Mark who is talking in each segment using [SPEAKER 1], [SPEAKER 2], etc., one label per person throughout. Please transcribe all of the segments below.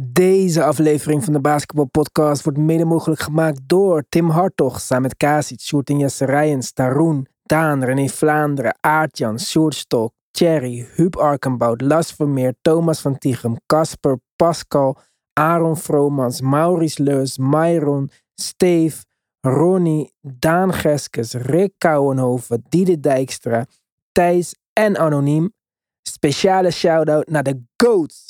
[SPEAKER 1] Deze aflevering van de Basketball Podcast wordt mede mogelijk gemaakt door Tim Hartog, samen met Kasic, Sjoerd en Jesse Rijens, Taroen, Daan, René Vlaanderen, Aartjan, Sjoerd Stok, Thierry, Huub Arkenbout, Las Vermeer, Thomas van Tichem, Casper, Pascal, Aaron Vromans, Maurice Leus, Myron, Steve, Ronnie, Daan Geskes, Rick Kouwenhoven, Diede Dijkstra, Thijs en Anoniem. Speciale shout-out naar de GOATs.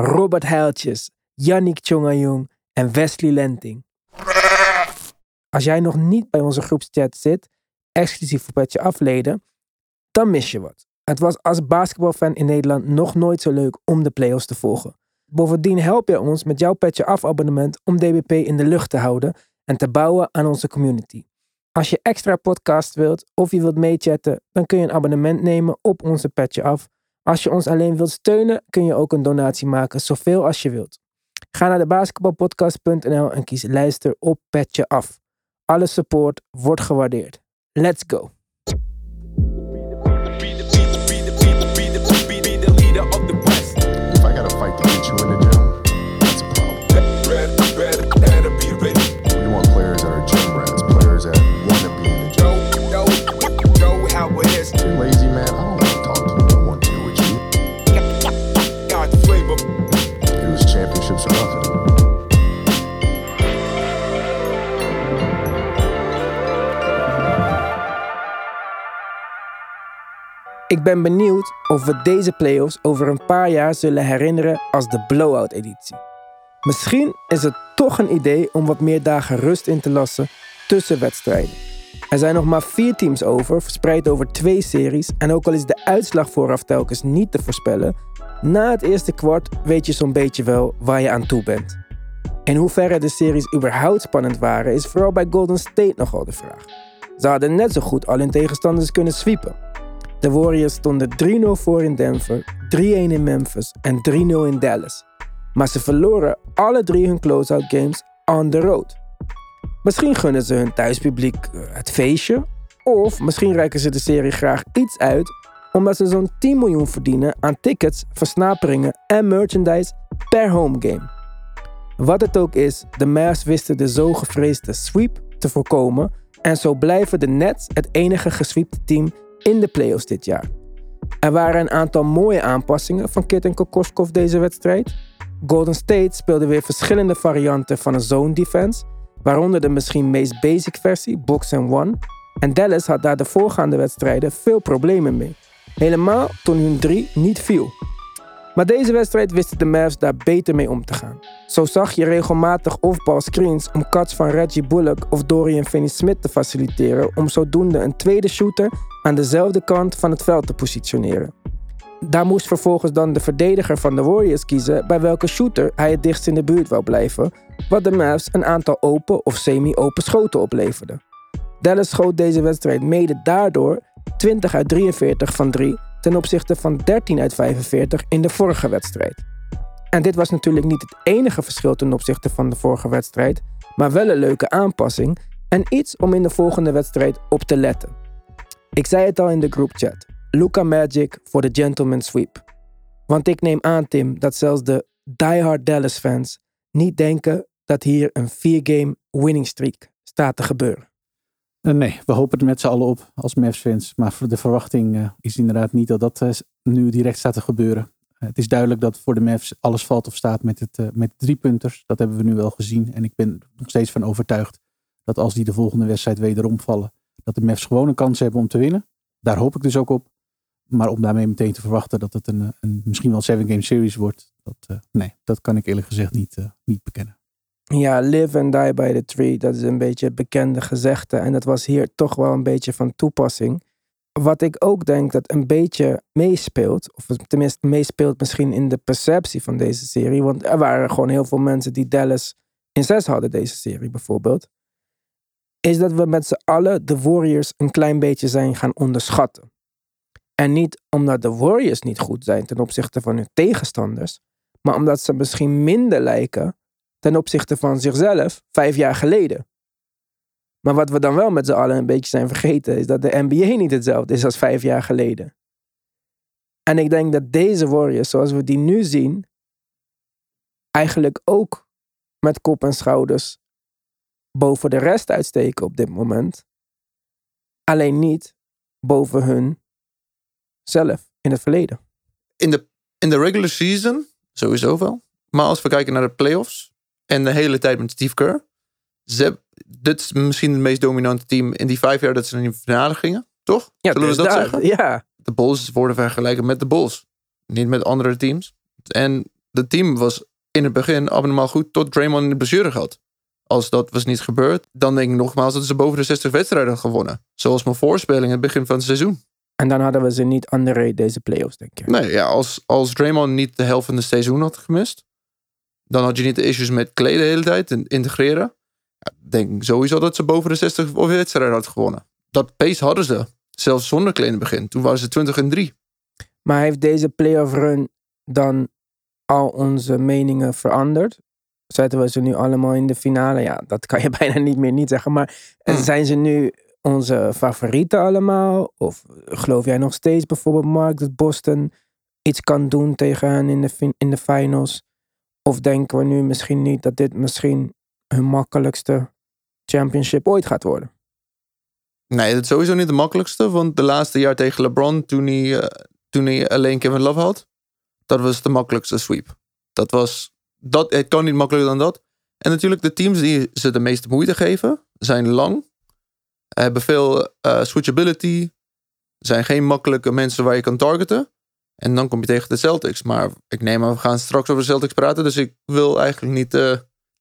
[SPEAKER 1] Robert Heiltjes, Yannick Tjongajong en Wesley Lenting. Als jij nog niet bij onze groepschat zit, exclusief voor Petje Afleden, dan mis je wat. Het was als basketbalfan in Nederland nog nooit zo leuk om de playoffs te volgen. Bovendien help je ons met jouw Petje Af abonnement om DBP in de lucht te houden en te bouwen aan onze community. Als je extra podcast wilt of je wilt meechatten, dan kun je een abonnement nemen op onze Petje Af. Als je ons alleen wilt steunen, kun je ook een donatie maken, zoveel als je wilt. Ga naar de basketbalpodcast.nl en kies luister op Petje Af. Alle support wordt gewaardeerd. Let's go! Ik ben benieuwd of we deze playoffs over een paar jaar zullen herinneren als de blowout-editie. Misschien is het toch een idee om wat meer dagen rust in te lassen tussen wedstrijden. Er zijn nog maar vier teams over, verspreid over twee series. En ook al is de uitslag vooraf telkens niet te voorspellen, na het eerste kwart weet je zo'n beetje wel waar je aan toe bent. In hoeverre de series überhaupt spannend waren, is vooral bij Golden State nogal de vraag. Ze hadden net zo goed al hun tegenstanders kunnen sweepen. De Warriors stonden 3-0 voor in Denver, 3-1 in Memphis en 3-0 in Dallas. Maar ze verloren alle drie hun close-out games on the road. Misschien gunnen ze hun thuispubliek eh, het feestje, of misschien reiken ze de serie graag iets uit omdat ze zo'n 10 miljoen verdienen aan tickets, versnaperingen en merchandise per home game. Wat het ook is, de Mavs wisten de zo gevreesde sweep te voorkomen en zo blijven de Nets het enige gesweepte team in de playoffs dit jaar. Er waren een aantal mooie aanpassingen van Kit en Kokoskov deze wedstrijd. Golden State speelde weer verschillende varianten van een zone defense, waaronder de misschien meest basic versie, box and one. En Dallas had daar de voorgaande wedstrijden veel problemen mee. Helemaal toen hun drie niet viel. Maar deze wedstrijd wisten de Mavs daar beter mee om te gaan. Zo zag je regelmatig off-ball screens om cuts van Reggie Bullock of Dorian Finney-Smith te faciliteren om zodoende een tweede shooter aan dezelfde kant van het veld te positioneren. Daar moest vervolgens dan de verdediger van de Warriors kiezen bij welke shooter hij het dichtst in de buurt wou blijven, wat de Mavs een aantal open of semi-open schoten opleverde. Dallas schoot deze wedstrijd mede daardoor 20 uit 43 van 3 ten opzichte van 13 uit 45 in de vorige wedstrijd. En dit was natuurlijk niet het enige verschil ten opzichte van de vorige wedstrijd, maar wel een leuke aanpassing en iets om in de volgende wedstrijd op te letten. Ik zei het al in de groupchat. Luca Magic voor de gentleman sweep. Want ik neem aan, Tim, dat zelfs de diehard Dallas fans niet denken dat hier een 4-game winning streak staat te gebeuren.
[SPEAKER 2] Eh, nee, we hopen er met z'n allen op als Mavs fans. Maar de verwachting eh, is inderdaad niet dat dat eh, nu direct staat te gebeuren. het is duidelijk dat voor de Mavs alles valt of staat met, het, met drie punters. Dat hebben we nu wel gezien. En ik ben nog steeds van overtuigd dat als die de volgende wedstrijd wederom vallen, dat de Mavs gewoon een kans hebben om te winnen. Daar hoop ik dus ook op. Maar om daarmee meteen te verwachten dat het een, een misschien wel een 7-game series wordt, dat, nee, dat kan ik eerlijk gezegd niet, niet bekennen.
[SPEAKER 1] Ja, live and die by the tree, dat is een beetje het bekende gezegde. En dat was hier toch wel een beetje van toepassing. Wat ik ook denk dat een beetje meespeelt, of tenminste meespeelt misschien in de perceptie van deze serie. Want er waren gewoon heel veel mensen die Dallas in zes hadden, deze serie bijvoorbeeld. Is dat we met z'n allen de Warriors een klein beetje zijn gaan onderschatten. En niet omdat de Warriors niet goed zijn ten opzichte van hun tegenstanders, maar omdat ze misschien minder lijken ten opzichte van zichzelf vijf jaar geleden. Maar wat we dan wel met z'n allen een beetje zijn vergeten, is dat de NBA niet hetzelfde is als vijf jaar geleden. En ik denk dat deze Warriors, zoals we die nu zien, eigenlijk ook met kop en schouders boven de rest uitsteken op dit moment. Alleen niet boven hun zelf in het verleden.
[SPEAKER 3] In de, in de regular season sowieso wel. Maar als we kijken naar de playoffs en de hele tijd met Steve Kerr. Ze, dit is misschien het meest dominante team in die vijf jaar dat ze in de finale gingen. Toch?
[SPEAKER 1] Ja,
[SPEAKER 3] Zullen we
[SPEAKER 1] dus
[SPEAKER 3] dat
[SPEAKER 1] daar-
[SPEAKER 3] zeggen?
[SPEAKER 1] Ja,
[SPEAKER 3] De Bulls worden vergeleken met de Bulls. Niet met andere teams. En het team was in het begin abnormaal goed tot Draymond in de blessure had. Als dat was niet gebeurd, dan denk ik nogmaals dat ze boven de 60 wedstrijden hadden gewonnen. Zoals mijn voorspelling in het begin van het seizoen.
[SPEAKER 1] en dan hadden we ze niet underrated deze playoffs, denk ik.
[SPEAKER 3] Nee, ja, als, als Draymond niet de helft van het seizoen had gemist, dan had je niet de issues met Clay de hele tijd en integreren. Ja, denk ik sowieso dat ze boven de 60 wedstrijden had gewonnen. Dat pace hadden ze. Zelfs zonder het begin. Toen waren ze 20 en 3.
[SPEAKER 1] Maar heeft deze playoff run dan al onze meningen veranderd? Zetten we ze nu allemaal in de finale? Ja, dat kan je bijna niet meer niet zeggen. Maar
[SPEAKER 3] Hmm.
[SPEAKER 1] zijn ze nu onze favorieten allemaal? Of geloof jij nog steeds bijvoorbeeld, Mark, dat Boston iets kan doen tegen hen in de, in de finals? Of denken we nu misschien niet dat dit misschien hun makkelijkste championship ooit gaat worden?
[SPEAKER 3] Nee, dat is sowieso niet de makkelijkste. Want de laatste jaar tegen LeBron, toen hij, eh, toen hij alleen Kevin Love had, dat was de makkelijkste sweep. Dat was, dat, het kan niet makkelijker dan dat. En natuurlijk, de teams die ze de meeste moeite geven, zijn lang, hebben veel eh, switchability, zijn geen makkelijke mensen waar je kan targeten. En dan kom je tegen de Celtics. Maar ik neem aan, we gaan straks over de Celtics praten. Dus ik wil eigenlijk niet eh,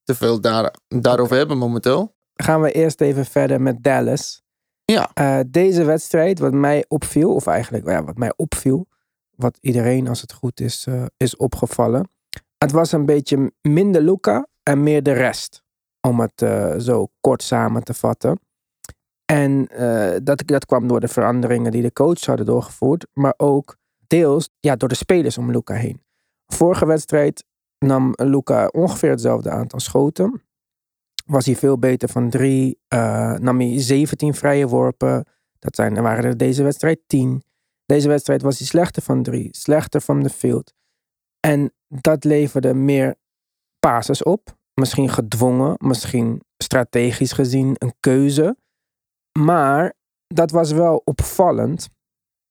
[SPEAKER 3] te veel daar, daarover hebben momenteel.
[SPEAKER 1] gaan we eerst even verder met Dallas.
[SPEAKER 3] Ja.
[SPEAKER 1] Eh, deze wedstrijd, wat mij opviel, of eigenlijk ja, wat mij opviel, wat iedereen als het goed is, eh, is opgevallen. Het was een beetje minder Luca en meer de rest. Om het zo kort samen te vatten. En dat, dat kwam door de veranderingen die de coaches hadden doorgevoerd. Maar ook deels ja, door de spelers om Luca heen. Vorige wedstrijd nam Luca ongeveer hetzelfde aantal schoten was hij veel beter van drie. eh, nam hij 17 vrije worpen. Dat zijn, waren er deze wedstrijd 10. Deze wedstrijd was hij slechter van drie. Slechter van de field. En dat leverde meer passes op. Misschien gedwongen. Misschien strategisch gezien een keuze. Maar dat was wel opvallend.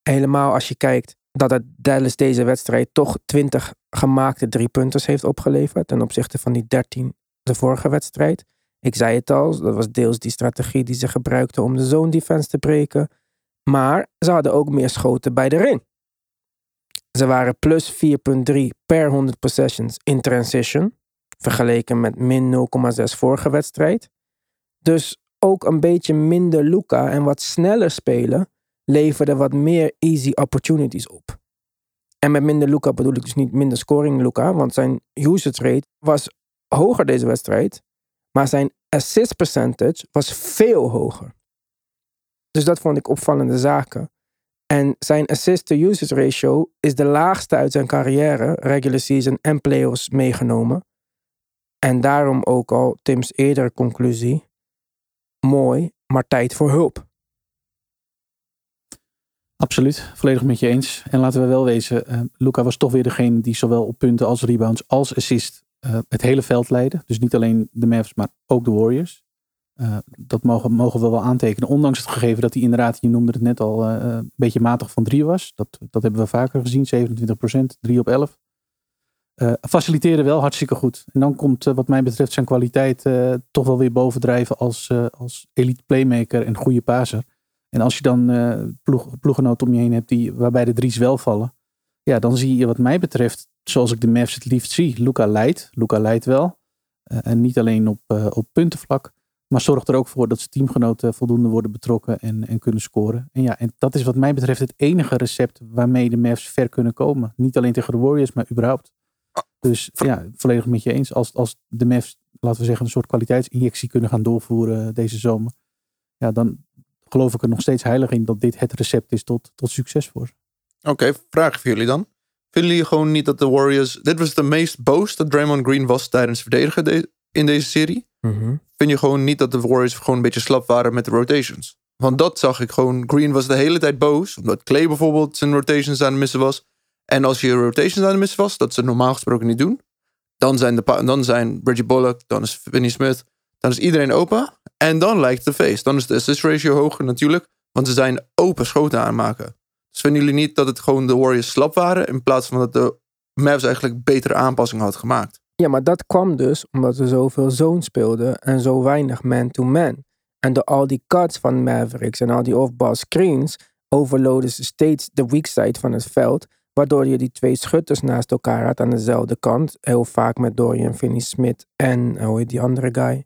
[SPEAKER 1] Helemaal als je kijkt dat het Dallas deze wedstrijd toch 20 gemaakte driepunters heeft opgeleverd. Ten opzichte van die 13 de vorige wedstrijd. Ik zei het al, dat was deels die strategie die ze gebruikten om de zone defense te breken. Maar ze hadden ook meer schoten bij de ring. Ze waren plus 4,3 per 100 possessions in transition. Vergeleken met min 0,6 vorige wedstrijd. Dus ook een beetje minder Luca en wat sneller spelen leverde wat meer easy opportunities op. En met minder Luca bedoel ik dus niet minder scoring Luca, want zijn usage rate was hoger deze wedstrijd, maar zijn assist percentage was veel hoger. Dus dat vond ik opvallende zaken. En zijn assist-to-usage ratio is de laagste uit zijn carrière, regular season en playoffs meegenomen. En daarom ook al Tim's eerdere conclusie. Mooi, maar tijd voor hulp.
[SPEAKER 2] Absoluut, volledig met je eens. En laten we wel wezen, eh Luca was toch weer degene die zowel op punten als rebounds als assist eh, het hele veld leidde. Dus niet alleen de Mavs, maar ook de Warriors. Eh, dat mogen, mogen we wel aantekenen. Ondanks het gegeven dat hij inderdaad, je noemde het net al, een beetje matig van drie was. Dat, dat hebben we vaker gezien, 27 procent, 3 op 11. Eh faciliteerde wel hartstikke goed. En dan komt wat mij betreft zijn kwaliteit toch wel weer bovendrijven als, als elite playmaker en goede paser. En als je dan eh ploeg, ploeggenoten om je heen hebt die, waarbij de drie's wel vallen. Ja, dan zie je wat mij betreft, zoals ik de Mavs het liefst zie. Luca leidt. Luca leidt wel. Eh, en niet alleen op, eh, op puntenvlak. Maar zorgt er ook voor dat zijn teamgenoten voldoende worden betrokken en, en kunnen scoren. En ja, en dat is wat mij betreft het enige recept waarmee de Mavs ver kunnen komen. Niet alleen tegen de Warriors, maar überhaupt. Dus ja, volledig met je eens. Als, als de Mavs, laten we zeggen, een soort kwaliteitsinjectie kunnen gaan doorvoeren deze zomer. Ja, dan geloof ik er nog steeds heilig in dat dit het recept is tot, tot succes voor ze.
[SPEAKER 3] Oké, vraag voor jullie dan. Vinden jullie gewoon niet dat de Warriors... Dit was de meest boos dat Draymond Green was tijdens verdedigen de- in deze serie. Vind je gewoon niet dat de Warriors gewoon een beetje slap waren met de rotations? Want dat zag ik gewoon. Green was de hele tijd boos. Omdat Clay bijvoorbeeld zijn rotations aan het missen was. En als je rotations aan het missen was, dat ze normaal gesproken niet doen. Dan zijn, de, dan zijn Bridget Bullock, dan is Vinnie Smith, dan is iedereen open. En dan lijkt het een feest. Dan is de assist ratio hoger natuurlijk, want ze zijn open schoten aanmaken. Dus vinden jullie niet dat het gewoon de Warriors slap waren, in plaats van dat de Mavs eigenlijk betere aanpassingen had gemaakt?
[SPEAKER 1] Ja, maar dat kwam dus omdat we zoveel zone speelden en zo weinig man-to-man. En door al die cuts van Mavericks en al die off-ball screens overloaden ze steeds de weak side van het veld. Waardoor je die twee schutters naast elkaar had aan dezelfde kant. Heel vaak met Dorian Finney-Smith en, hoe heet die andere guy?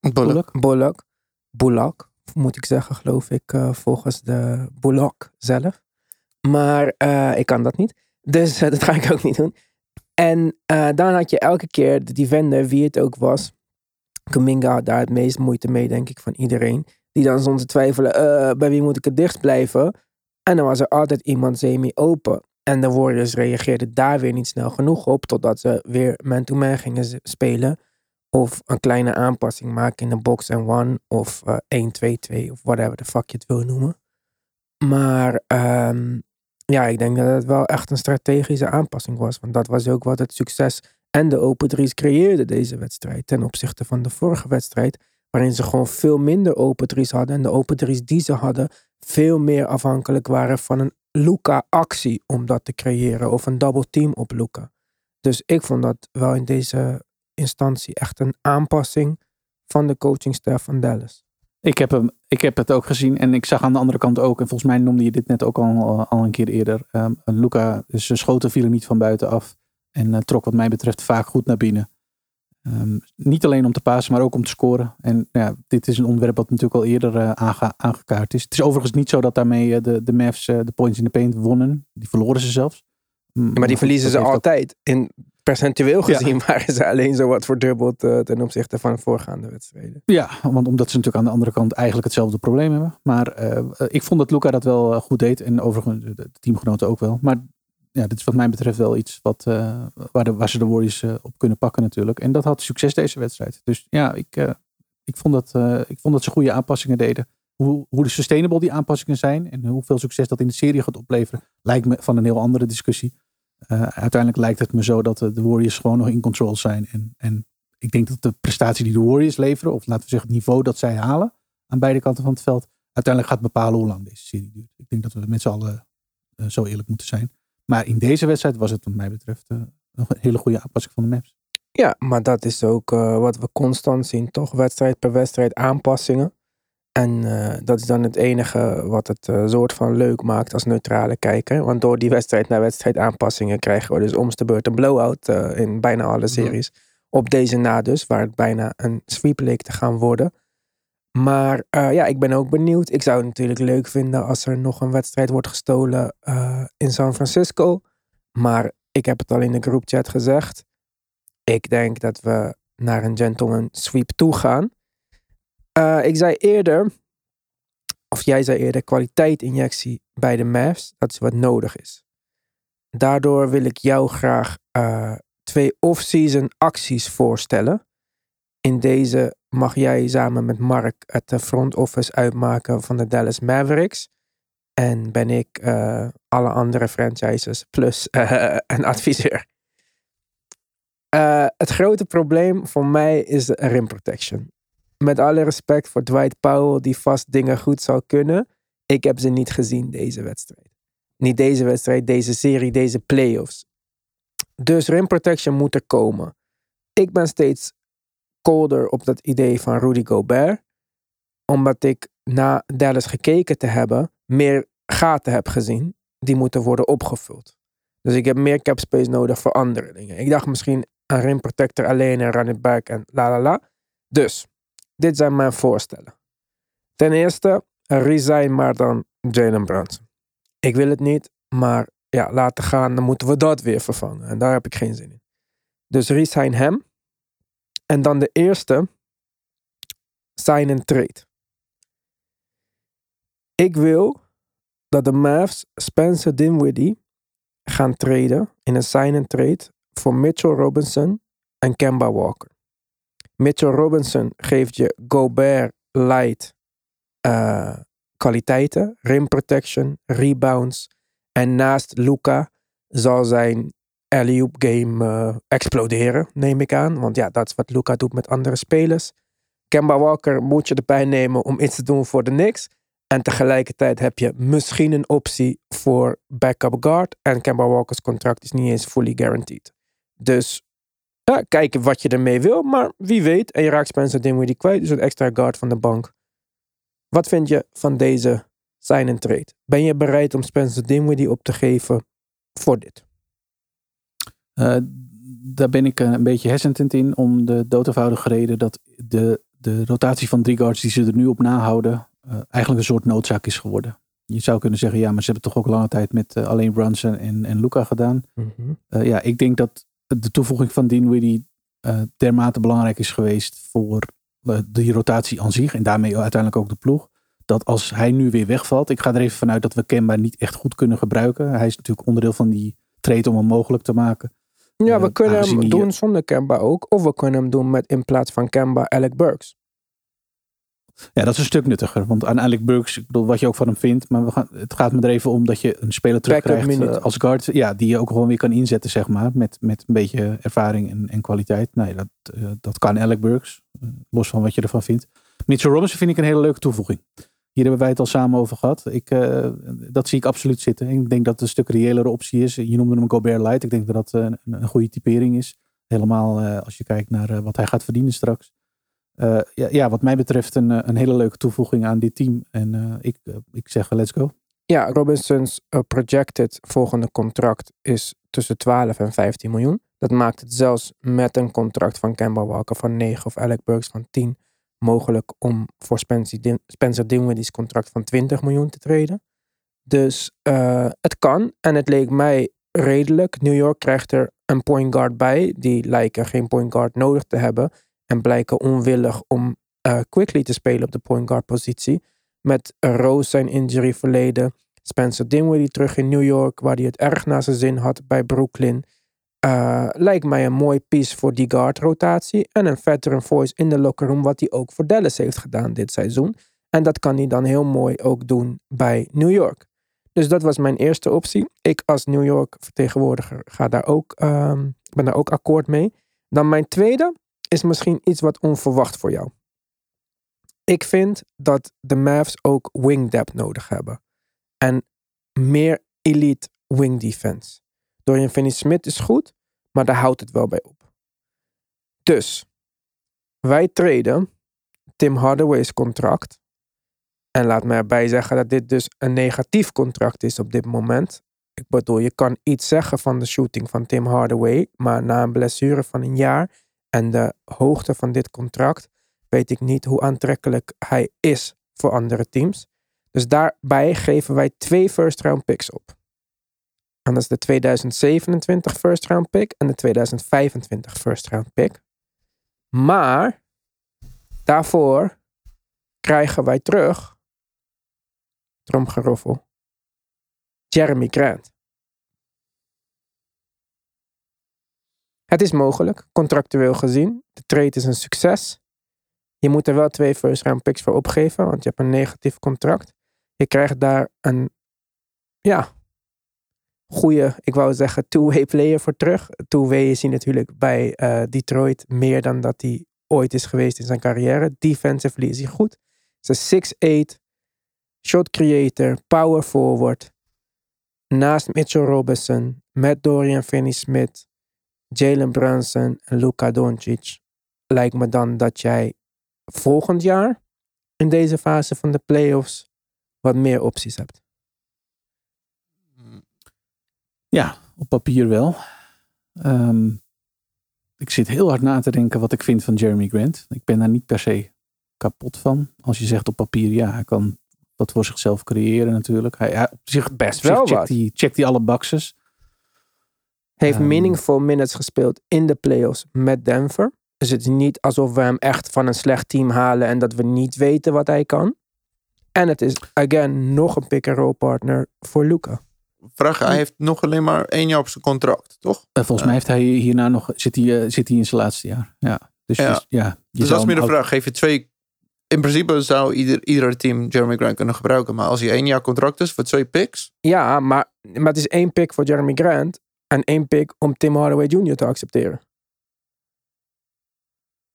[SPEAKER 3] Bullock.
[SPEAKER 1] Bullock. Bullock, moet ik zeggen, geloof ik, eh, volgens de Bullock zelf. Maar eh, ik kan dat niet. Dus eh, dat ga ik ook niet doen. En dan had je elke keer de defender, wie het ook was. Kuminga had daar het meest moeite mee, denk ik, van iedereen. Die dan te twijfelen, bij wie moet ik het dicht blijven? En dan was er altijd iemand semi-open. En de Warriors reageerden daar weer niet snel genoeg op, totdat ze weer man-to-man gingen spelen. Of een kleine aanpassing maken in de box en one. Of eh 1-2-2 of whatever the fuck je het wil noemen. Maar ehm, ja, ik denk dat het wel echt een strategische aanpassing was. Want dat was ook wat het succes en de open threes creëerde deze wedstrijd. Ten opzichte van de vorige wedstrijd. Waarin ze gewoon veel minder open threes hadden. En de open threes die ze hadden veel meer afhankelijk waren van een Luca-actie om dat te creëren. Of een double team op Luca. Dus ik vond dat wel in deze instantie echt een aanpassing van de coachingstaf van Dallas.
[SPEAKER 2] Ik heb, hem, ik heb het ook gezien en ik zag aan de andere kant ook, en volgens mij noemde je dit net ook al, al een keer eerder. Um, Luca, zijn schoten vielen niet van buitenaf en uh, trok wat mij betreft vaak goed naar binnen. Um, niet alleen om te pasen, maar ook om te scoren. En ja, dit is een onderwerp wat natuurlijk al eerder uh, aange, aangekaart is. Het is overigens niet zo dat daarmee uh, de, de Mavs de points in the paint wonnen. Die verloren ze zelfs.
[SPEAKER 1] Ja, maar die verliezen ze altijd. In percentueel gezien ja. waren ze alleen zo wat verdubbeld uh, ten opzichte van voorgaande wedstrijden.
[SPEAKER 2] Ja, want omdat ze natuurlijk aan de andere kant eigenlijk hetzelfde probleem hebben. Maar uh, ik vond dat Luca dat wel goed deed. En overigens de teamgenoten ook wel. Maar ja, dit is wat mij betreft wel iets wat, uh, waar, de, waar ze de Warriors op kunnen pakken natuurlijk. En dat had succes deze wedstrijd. Dus ja, ik, ik, vond, dat, ik vond dat ze goede aanpassingen deden. Hoe, hoe sustainable die aanpassingen zijn en hoeveel succes dat in de serie gaat opleveren, lijkt me van een heel andere discussie. Uh, uiteindelijk lijkt het me zo dat de Warriors gewoon nog in control zijn. En, en ik denk dat de prestatie die de Warriors leveren, of laten we zeggen het niveau dat zij halen aan beide kanten van het veld, uiteindelijk gaat bepalen hoe lang deze serie duurt. Ik denk dat we met z'n allen uh, zo eerlijk moeten zijn. Maar in deze wedstrijd was het wat mij betreft uh, een hele goede aanpassing van de maps.
[SPEAKER 1] Ja, maar dat is ook wat we constant zien, toch? Wedstrijd per wedstrijd aanpassingen. En uh, dat is dan het enige wat het uh, soort van leuk maakt als neutrale kijker. Want door die wedstrijd naar wedstrijd aanpassingen krijgen we dus om de beurt een blowout uh, in bijna alle series. Ja. Op deze na dus, waar het bijna een sweep leek te gaan worden. Maar ja, ik ben ook benieuwd. Ik zou het natuurlijk leuk vinden als er nog een wedstrijd wordt gestolen in San Francisco. Maar ik heb het al in de groupchat gezegd. Ik denk dat we naar een gentleman sweep toe gaan. Uh, ik zei eerder, of jij zei eerder, kwaliteitinjectie bij de Mavs. Dat is wat nodig is. Daardoor wil ik jou graag uh, twee off-season acties voorstellen. In deze mag jij samen met Mark het front office uitmaken van de Dallas Mavericks. En ben ik alle andere franchises plus een adviseur. Het grote probleem voor mij is de rim protection. Met alle respect voor Dwight Powell, die vast dingen goed zou kunnen. Ik heb ze niet gezien deze wedstrijd. Niet deze wedstrijd, deze serie, deze playoffs. Dus rim protection moet er komen. Ik ben steeds colder op dat idee van Rudy Gobert. Omdat ik na Dallas gekeken te hebben, meer gaten heb gezien die moeten worden opgevuld. Dus ik heb meer cap space nodig voor andere dingen. Ik dacht misschien een rim protector alleen en run it back en la la la. Dus, dit zijn mijn voorstellen. Ten eerste, resign maar dan Jalen Brunson. Ik wil het niet, maar ja, laten gaan, dan moeten we dat weer vervangen. En daar heb ik geen zin in. Dus resign hem. En dan de eerste, sign and trade. Ik wil dat de Mavs Spencer Dinwiddie gaan traden in een sign and trade voor Mitchell Robinson en Kemba Walker. Mitchell Robinson geeft je Gobert light uh, kwaliteiten, rim protection, rebounds en naast Luca zal zijn alley-oop game eh, exploderen, neem ik aan. Want ja, dat is wat Luca doet met andere spelers. Kemba Walker moet je erbij nemen om iets te doen voor de Knicks. En tegelijkertijd heb je misschien een optie voor backup guard. En Kemba Walker's contract is niet eens fully guaranteed. Dus ja, kijken wat je ermee wil. Maar wie weet. En je raakt Spencer Dinwiddie kwijt. Dus een extra guard van de bank. Wat vind je van deze sign and trade? Ben je bereid om Spencer Dinwiddie op te geven voor dit?
[SPEAKER 2] Uh, daar ben ik een beetje hesitant in. Om de doodeenvoudige reden dat de, de rotatie van drie guards die ze er nu op nahouden. Uh, eigenlijk een soort noodzaak is geworden. Je zou kunnen zeggen, ja, maar ze hebben toch ook lange tijd met uh, alleen Brunson en, en Luca gedaan. Mm -hmm. ja, ik denk dat de toevoeging van Dinwiddie uh, dermate belangrijk is geweest voor uh, de rotatie aan zich en daarmee uiteindelijk ook de ploeg. Dat als hij nu weer wegvalt, ik ga er even vanuit dat we Kemba niet echt goed kunnen gebruiken. Hij is natuurlijk onderdeel van die trade om hem mogelijk te maken.
[SPEAKER 1] Ja, we uh, kunnen hem doen zonder Kemba ook. Of we kunnen hem doen met in plaats van Kemba Alec Burks.
[SPEAKER 2] Ja, dat is een stuk nuttiger. Want uiteindelijk Burks, ik bedoel wat je ook van hem vindt. Maar we gaan, het gaat me er even om dat je een speler terugkrijgt uh, als guard. Ja, die je ook gewoon weer kan inzetten, zeg maar. Met, met een beetje ervaring en, en kwaliteit. Nee, dat, uh, dat kan Alec Burks. Uh, los van wat je ervan vindt. Mitchell Robinson vind ik een hele leuke toevoeging. Hier hebben wij het al samen over gehad. Ik, dat zie ik absoluut zitten. Ik denk dat het een stuk reëlere optie is. Je noemde hem Gobert Light. Ik denk dat dat een, een goede typering is. Helemaal als je kijkt naar wat hij gaat verdienen straks. Uh, ja, ja, wat mij betreft een, een hele leuke toevoeging aan dit team. En uh, ik, ik zeg let's go.
[SPEAKER 1] Ja, Robinson's projected volgende contract is tussen 12 en 15 miljoen. Dat maakt het zelfs met een contract van Kemba Walker van 9 of Alec Burks van 10 mogelijk om voor Spencer Dinwiddie's contract van 20 miljoen te treden. Dus het kan en het leek mij redelijk. New York krijgt er een point guard bij. Die lijken geen point guard nodig te hebben en blijken onwillig om uh, quickly te spelen op de point guard positie. Met Rose zijn injury verleden. Spencer Dinwiddie terug in New York, waar hij het erg naar zijn zin had bij Brooklyn. Uh, lijkt mij een mooi piece voor die guard rotatie. En een veteran voice in de locker room, wat hij ook voor Dallas heeft gedaan dit seizoen. En dat kan hij dan heel mooi ook doen bij New York. Dus dat was mijn eerste optie. Ik als New York vertegenwoordiger ga daar ook, um, ben daar ook akkoord mee. Dan mijn tweede is misschien iets wat onverwacht voor jou. Ik vind dat de Mavs ook wing depth nodig hebben. En meer elite wing defense. Dorian Finney-Smith is goed, maar daar houdt het wel bij op. Dus, wij treden Tim Hardaway's contract. En laat me erbij zeggen dat dit dus een negatief contract is op dit moment. Ik bedoel, je kan iets zeggen van de shooting van Tim Hardaway, maar na een blessure van een jaar en de hoogte van dit contract weet ik niet hoe aantrekkelijk hij is voor andere teams. Dus daarbij geven wij twee first round picks op. En dat is de 2027 first round pick en de 2025 first round pick. Maar daarvoor krijgen wij terug, tromgeroffel, Jeremy Grant. Het is mogelijk, contractueel gezien. De trade is een succes. Je moet er wel twee first round picks voor opgeven, want je hebt een negatief contract. Je krijgt daar een, ja, goede, ik wou zeggen, two-way player voor terug. Two-way is hij natuurlijk bij uh, Detroit meer dan dat hij ooit is geweest in zijn carrière. Defensively is hij goed. Ze 6'8, shot creator, power forward. Naast Mitchell Robinson, met Dorian Finney-Smith, Jalen Brunson en Luka Doncic, lijkt me dan dat jij volgend jaar in deze fase van de playoffs wat meer opties hebt.
[SPEAKER 2] Ja, op papier wel. Um, ik zit heel hard na te denken wat ik vind van Jeremy Grant. Ik ben daar niet per se kapot van. Als je zegt op papier, ja, hij kan wat voor zichzelf creëren natuurlijk. Hij, hij op zich best wel checkt hij, checkt hij alle boxes.
[SPEAKER 1] Heeft um, meaningful minutes gespeeld in de playoffs met Denver. Dus het is niet alsof we hem echt van een slecht team halen en dat we niet weten wat hij kan. En het is, again, nog een pick-and-roll partner voor Luca.
[SPEAKER 3] Vraag, hij heeft nog alleen maar één jaar op zijn contract, toch?
[SPEAKER 2] Uh, volgens mij heeft hij hierna nog, zit hij, uh, zit hij in zijn laatste jaar. Ja. Dus,
[SPEAKER 3] ja.
[SPEAKER 2] Dus, ja,
[SPEAKER 3] dus dat is meer de vraag. Geef je twee in principe zou ieder, ieder team Jeremy Grant kunnen gebruiken. Maar als hij één jaar contract is voor twee picks.
[SPEAKER 1] Ja, maar, maar het is één pick voor Jeremy Grant. En één pick om Tim Hardaway Jr. te accepteren.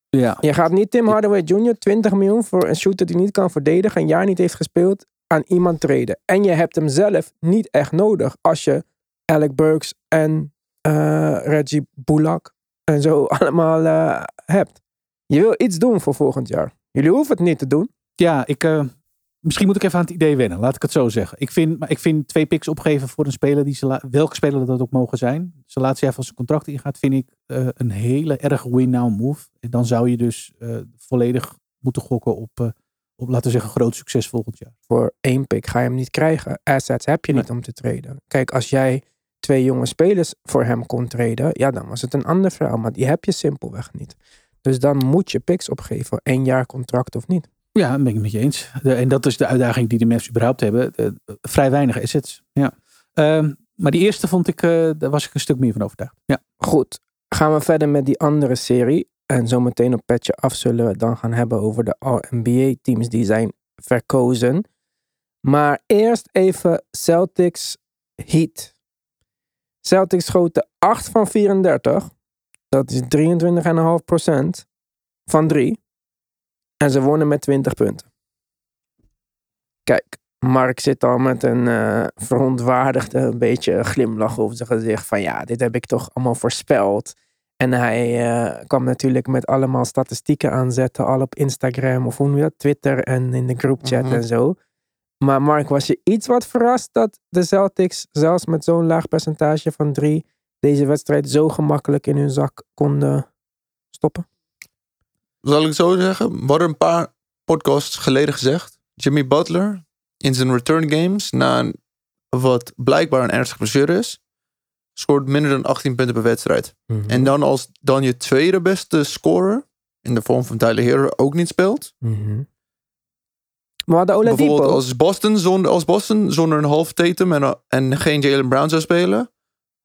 [SPEAKER 2] Ja.
[SPEAKER 1] Je gaat niet Tim Hardaway Jr. 20 miljoen voor een shooter die niet kan verdedigen, een jaar niet heeft gespeeld, aan iemand treden. En je hebt hem zelf niet echt nodig als je Alec Burks en eh, Reggie Bullock en zo allemaal eh, hebt. Je wil iets doen voor volgend jaar. Jullie hoeven het niet te doen.
[SPEAKER 2] Ja, ik, eh, misschien moet ik even aan het idee wennen. Laat ik het zo zeggen. Ik vind, maar ik vind twee picks opgeven voor een speler, die ze welke speler dat ook mogen zijn. Zijn laatste jaar van zijn contract ingaat, vind ik eh, een hele erg win-now move. En dan zou je dus eh, volledig moeten gokken op, eh, op, laten we zeggen, groot succes volgend jaar.
[SPEAKER 1] Voor één pick ga je hem niet krijgen. Assets heb je niet om te traden. Kijk, als jij twee jonge spelers voor hem kon traden, ja, dan was het een ander verhaal. Maar die heb je simpelweg niet. Dus dan moet je picks opgeven. Één jaar contract of niet.
[SPEAKER 2] Ja, dat ben ik met je eens. En dat is de uitdaging die de Mavs überhaupt hebben. Vrij weinig assets. Ja. Ehm, maar die eerste vond ik, eh, daar was ik een stuk meer van overtuigd. Ja.
[SPEAKER 1] Goed, gaan we verder met die andere serie. En zometeen op petje af zullen we het dan gaan hebben over de All-NBA-teams die zijn verkozen. Maar eerst even Celtics Heat. Celtics schoten 8 van 34. Dat is 23,5% van 3. En ze wonnen met 20 punten. Kijk, Mark zit al met een eh verontwaardigde, een beetje glimlach over zijn gezicht. Van ja, dit heb ik toch allemaal voorspeld. En hij eh, kwam natuurlijk met allemaal statistieken aanzetten. Al op Instagram of hoe noem je dat? Twitter en in de groupchat
[SPEAKER 3] Mhm.
[SPEAKER 1] en zo. Maar Mark, was je iets wat verrast dat de Celtics zelfs met zo'n laag percentage van drie deze wedstrijd zo gemakkelijk in hun zak konden stoppen?
[SPEAKER 3] Zal ik het zo zeggen? We hadden een paar podcasts geleden gezegd. Jimmy Butler in zijn return games, na een, wat blijkbaar een ernstige blessure is, scoort minder dan 18 punten per wedstrijd. En dan als dan je tweede beste scorer, in de vorm van Tyler Hero, ook niet speelt.
[SPEAKER 1] Mhm. Maar de Oladipo...
[SPEAKER 3] Bijvoorbeeld als Boston, zonder, als Boston zonder een half Tatum en, en geen Jalen Brown zou spelen,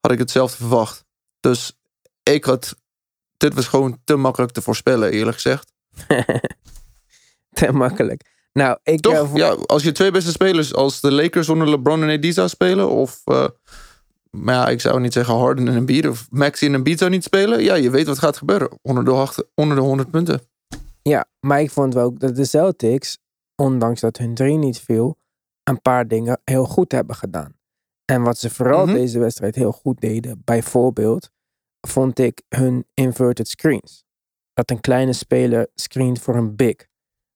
[SPEAKER 3] had ik hetzelfde verwacht. Dus ik had, dit was gewoon te makkelijk te voorspellen, eerlijk gezegd.
[SPEAKER 1] Te makkelijk. Nou, ik...
[SPEAKER 3] Toch? Ja, als je twee beste spelers als de Lakers zonder LeBron en AD zou spelen, of, eh, maar ja, ik zou niet zeggen Harden en Embiid, of Maxi en Embiid zou niet spelen, ja, je weet wat gaat gebeuren. Onder de, acht- onder de 100 punten.
[SPEAKER 1] Ja, maar ik vond wel ook dat de Celtics, ondanks dat hun drie niet viel, een paar dingen heel goed hebben gedaan. En wat ze vooral
[SPEAKER 3] Mhm.
[SPEAKER 1] deze wedstrijd heel goed deden, bijvoorbeeld, vond ik hun inverted screens. Dat een kleine speler screent voor een big.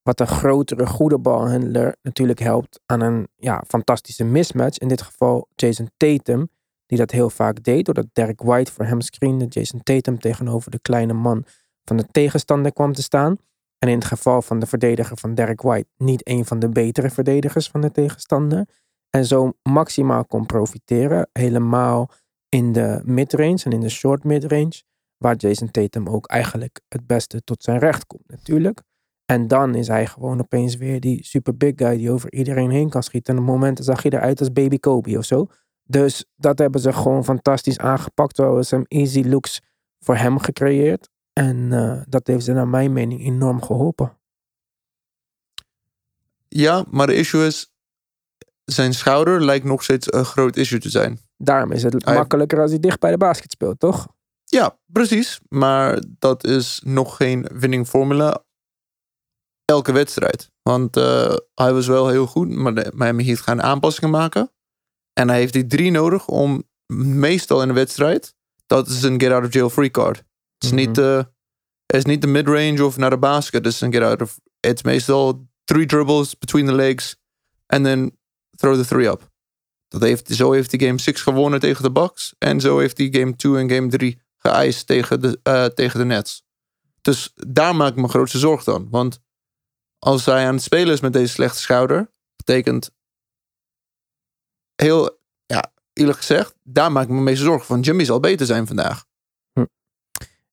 [SPEAKER 1] Wat een grotere, goede balhandler natuurlijk helpt aan een ja, fantastische mismatch. In dit geval Jason Tatum, die dat heel vaak deed, doordat Derek White voor hem screende. Jason Tatum tegenover de kleine man van de tegenstander kwam te staan. En in het geval van de verdediger van Derek White, niet een van de betere verdedigers van de tegenstander. En zo maximaal kon profiteren, helemaal in de midrange en in de short midrange. Waar Jason Tatum ook eigenlijk het beste tot zijn recht komt, natuurlijk. En dan is hij gewoon opeens weer die super big guy die over iedereen heen kan schieten. En op momenten zag hij eruit als baby Kobe of zo. Dus dat hebben ze gewoon fantastisch aangepakt. Terwijl ze hem easy looks voor hem gecreëerd. En eh, dat heeft ze naar mijn mening enorm geholpen.
[SPEAKER 3] Ja, maar de issue is, zijn schouder lijkt nog steeds een groot issue te zijn.
[SPEAKER 1] Daarom is het
[SPEAKER 3] Hij-
[SPEAKER 1] makkelijker als hij dicht bij de basket speelt, toch?
[SPEAKER 3] Ja, precies. Maar dat is nog geen winning formula elke wedstrijd. Want eh, hij was wel heel goed, maar de Miami Heat gaan aanpassingen maken. En hij heeft die drie nodig om meestal in een wedstrijd, dat is een get out of jail free card. Het is,
[SPEAKER 1] Mhm.
[SPEAKER 3] niet, eh, het is niet de midrange of naar de basket. Het is een get out of, het is meestal three dribbles between the legs en then throw the three up. Dat heeft, zo heeft hij game 6 gewonnen tegen de Bucks. En zo heeft hij game 2 en game 3 geëist tegen de, eh, tegen de Nets. Dus daar maak ik me grootste zorg dan. Want als hij aan het spelen is met deze slechte schouder, betekent heel, ja, eerlijk gezegd, daar maak ik me meeste zorgen van. Jimmy zal beter zijn vandaag.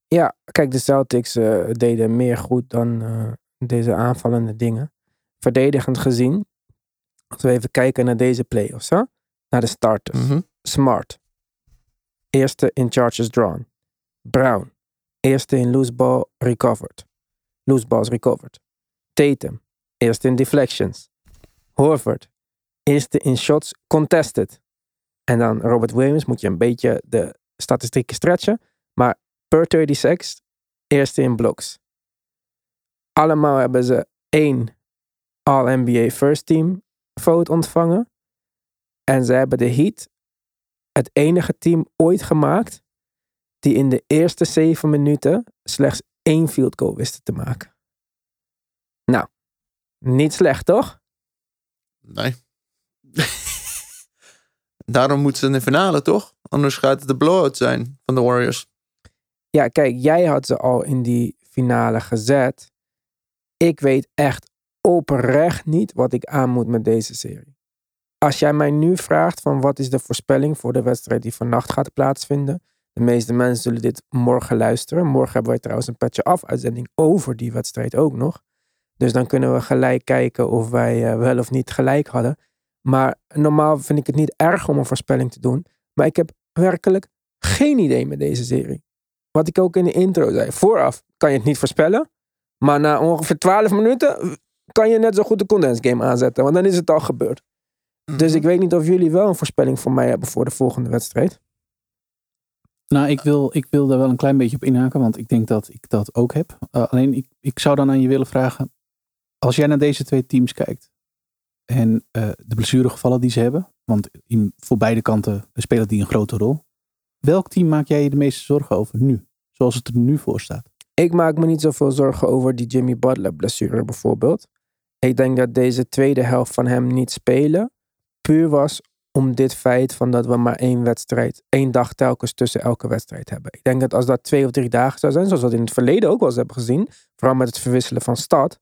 [SPEAKER 1] Ja, kijk, de Celtics eh, deden meer goed dan eh, deze aanvallende dingen. Verdedigend gezien, als we even kijken naar deze playoffs, hè? Naar de starters.
[SPEAKER 3] Mhm.
[SPEAKER 1] Smart, eerste in charges drawn. Brown, eerste in loose ball recovered. Loose balls recovered. Tatum, eerste in deflections. Horford, eerste in shots contested. En dan Robert Williams moet je een beetje de statistieken stretchen. Maar per 36, eerste in blocks. Allemaal hebben ze één All-NBA First Team vote ontvangen. En ze hebben de Heat het enige team ooit gemaakt die in de eerste zeven minuten slechts één field goal wisten te maken. Nou, niet slecht toch?
[SPEAKER 3] Nee. Daarom moeten ze in de finale, toch? Anders gaat het de blowout zijn van de Warriors.
[SPEAKER 1] Ja, kijk, jij had ze al in die finale gezet. Ik weet echt oprecht niet wat ik aan moet met deze serie. Als jij mij nu vraagt van wat is de voorspelling voor de wedstrijd die vannacht gaat plaatsvinden. De meeste mensen zullen dit morgen luisteren. Morgen hebben wij trouwens een petje af uitzending over die wedstrijd ook nog. Dus dan kunnen we gelijk kijken of wij eh, wel of niet gelijk hadden. Maar normaal vind ik het niet erg om een voorspelling te doen. Maar ik heb werkelijk geen idee met deze serie. Wat ik ook in de intro zei. Vooraf kan je het niet voorspellen. Maar na ongeveer 12 minuten kan je net zo goed de condensed game aanzetten. Want dan is het al gebeurd. Dus ik weet niet of jullie wel een voorspelling voor mij hebben voor de volgende wedstrijd.
[SPEAKER 2] Nou, ik wil, ik wil daar wel een klein beetje op inhaken, want ik denk dat ik dat ook heb. Uh, alleen, ik, ik zou dan aan je willen vragen, als jij naar deze twee teams kijkt en uh, de blessuregevallen die ze hebben, want in, voor beide kanten spelen die een grote rol. Welk team maak jij je de meeste zorgen over nu, zoals het er nu voor staat?
[SPEAKER 1] Ik maak me niet zoveel zorgen over die Jimmy Butler blessure bijvoorbeeld. Ik denk dat deze tweede helft van hem niet spelen puur was om dit feit van dat we maar één wedstrijd, één dag telkens tussen elke wedstrijd hebben. Ik denk dat als dat twee of drie dagen zou zijn, zoals we dat in het verleden ook wel eens hebben gezien, vooral met het verwisselen van stad,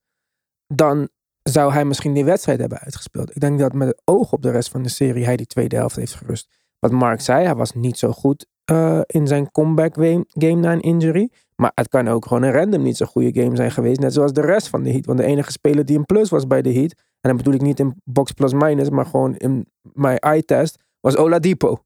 [SPEAKER 1] dan zou hij misschien die wedstrijd hebben uitgespeeld. Ik denk dat met het oog op de rest van de serie hij die tweede helft heeft gerust. Wat Mark zei, hij was niet zo goed uh, in zijn comeback game na een injury. Maar het kan ook gewoon een random niet zo'n goede game zijn geweest. Net zoals de rest van de Heat. Want de enige speler die een plus was bij de Heat. En dan bedoel ik niet in box plus minus. Maar gewoon in mijn eye-test. Was Oladipo.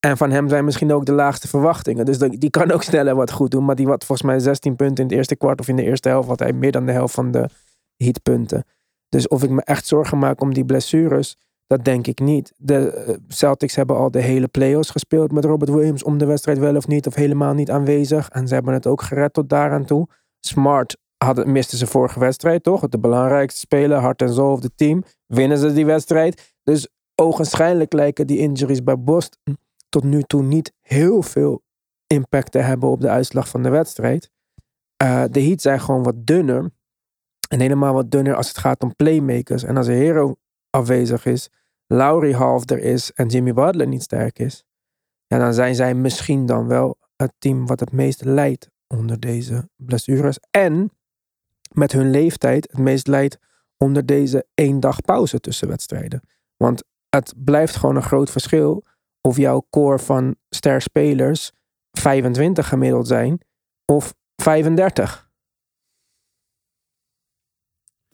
[SPEAKER 1] En van hem zijn misschien ook de laagste verwachtingen. Dus die kan ook sneller wat goed doen. Maar die had volgens mij 16 punten in het eerste kwart. Of in de eerste helft had hij meer dan de helft van de Heat punten. Dus of ik me echt zorgen maak om die blessures. Dat denk ik niet. De eh, Celtics hebben al de hele playoffs gespeeld met Robert Williams om de wedstrijd wel of niet of helemaal niet aanwezig. En ze hebben het ook gered tot daaraan toe. Smart hadden, misten ze vorige wedstrijd toch? De belangrijkste speler, hart en ziel of het team. Winnen ze die wedstrijd. Dus ogenschijnlijk lijken die injuries bij Boston tot nu toe niet heel veel impact te hebben op de uitslag van de wedstrijd. Uh, de Heat zijn gewoon wat dunner. En helemaal wat dunner als het gaat om playmakers. En als een hero afwezig is, Lowry half er is en Jimmy Butler niet sterk is, ja, dan zijn zij misschien dan wel het team wat het meest leidt onder deze blessures. En met hun leeftijd het meest leidt onder deze één dag pauze tussen wedstrijden. Want het blijft gewoon een groot verschil of jouw core van ster spelers 25 gemiddeld zijn of 35.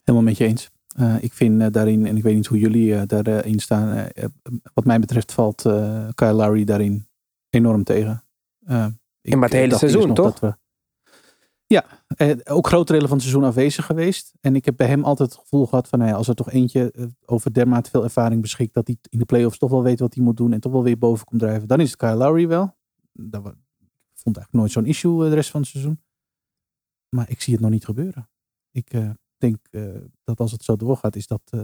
[SPEAKER 2] Helemaal met je eens. Uh, ik vind uh, daarin, en ik weet niet hoe jullie uh, daarin staan, wat mij betreft valt Kyle Lowry daarin enorm tegen.
[SPEAKER 1] in maar het hele seizoen, toch? We,
[SPEAKER 2] ja, ook groot delen van het seizoen afwezig geweest. En ik heb bij hem altijd het gevoel gehad van, nou ja, als er toch eentje over dermate veel ervaring beschikt, dat hij in de playoffs toch wel weet wat hij moet doen en toch wel weer boven komt drijven, dan is het Kyle Lowry wel. Dat ik vond eigenlijk nooit zo'n issue de rest van het seizoen. Maar ik zie het nog niet gebeuren. Ik, denk uh, dat als het zo doorgaat, is dat, uh,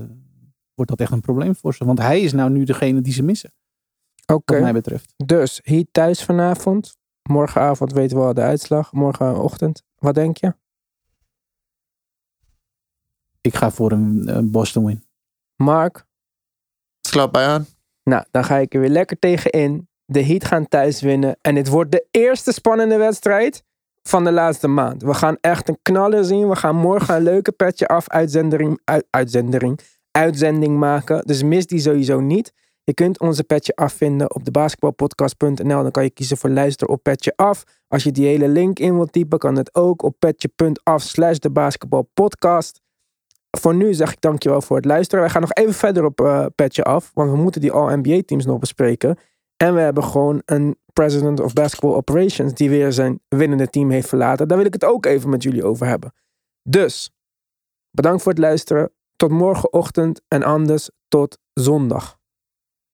[SPEAKER 2] wordt dat echt een probleem voor ze. Want hij is nou nu degene die ze missen.
[SPEAKER 1] Oké. Okay.
[SPEAKER 2] Wat mij betreft.
[SPEAKER 1] Dus hier thuis vanavond. Morgenavond weten we al de uitslag. Morgenochtend. Wat denk je?
[SPEAKER 2] Ik ga voor een, een Boston win.
[SPEAKER 1] Mark?
[SPEAKER 3] Sluit bij aan.
[SPEAKER 1] Nou, dan ga ik er weer lekker tegen in. De Heat gaan thuis winnen. En het wordt de eerste spannende wedstrijd van de laatste maand. We gaan echt een knaller zien. We gaan morgen een leuke petje af uitzending, uitzending, maken. Dus mis die sowieso niet. Je kunt onze petje afvinden op de basketbalpodcast.nl. Dan kan je kiezen voor luister op petje af. Als je die hele link in wilt typen, kan het ook op petje.af slash de basketbalpodcast. Voor nu zeg ik dankjewel voor het luisteren. Wij gaan nog even verder op uh, petje af, want we moeten die All-NBA teams nog bespreken. En we hebben gewoon een president of basketball operations die weer zijn winnende team heeft verlaten. Daar wil ik het ook even met jullie over hebben. Dus, bedankt voor het luisteren. Tot morgenochtend en anders tot zondag.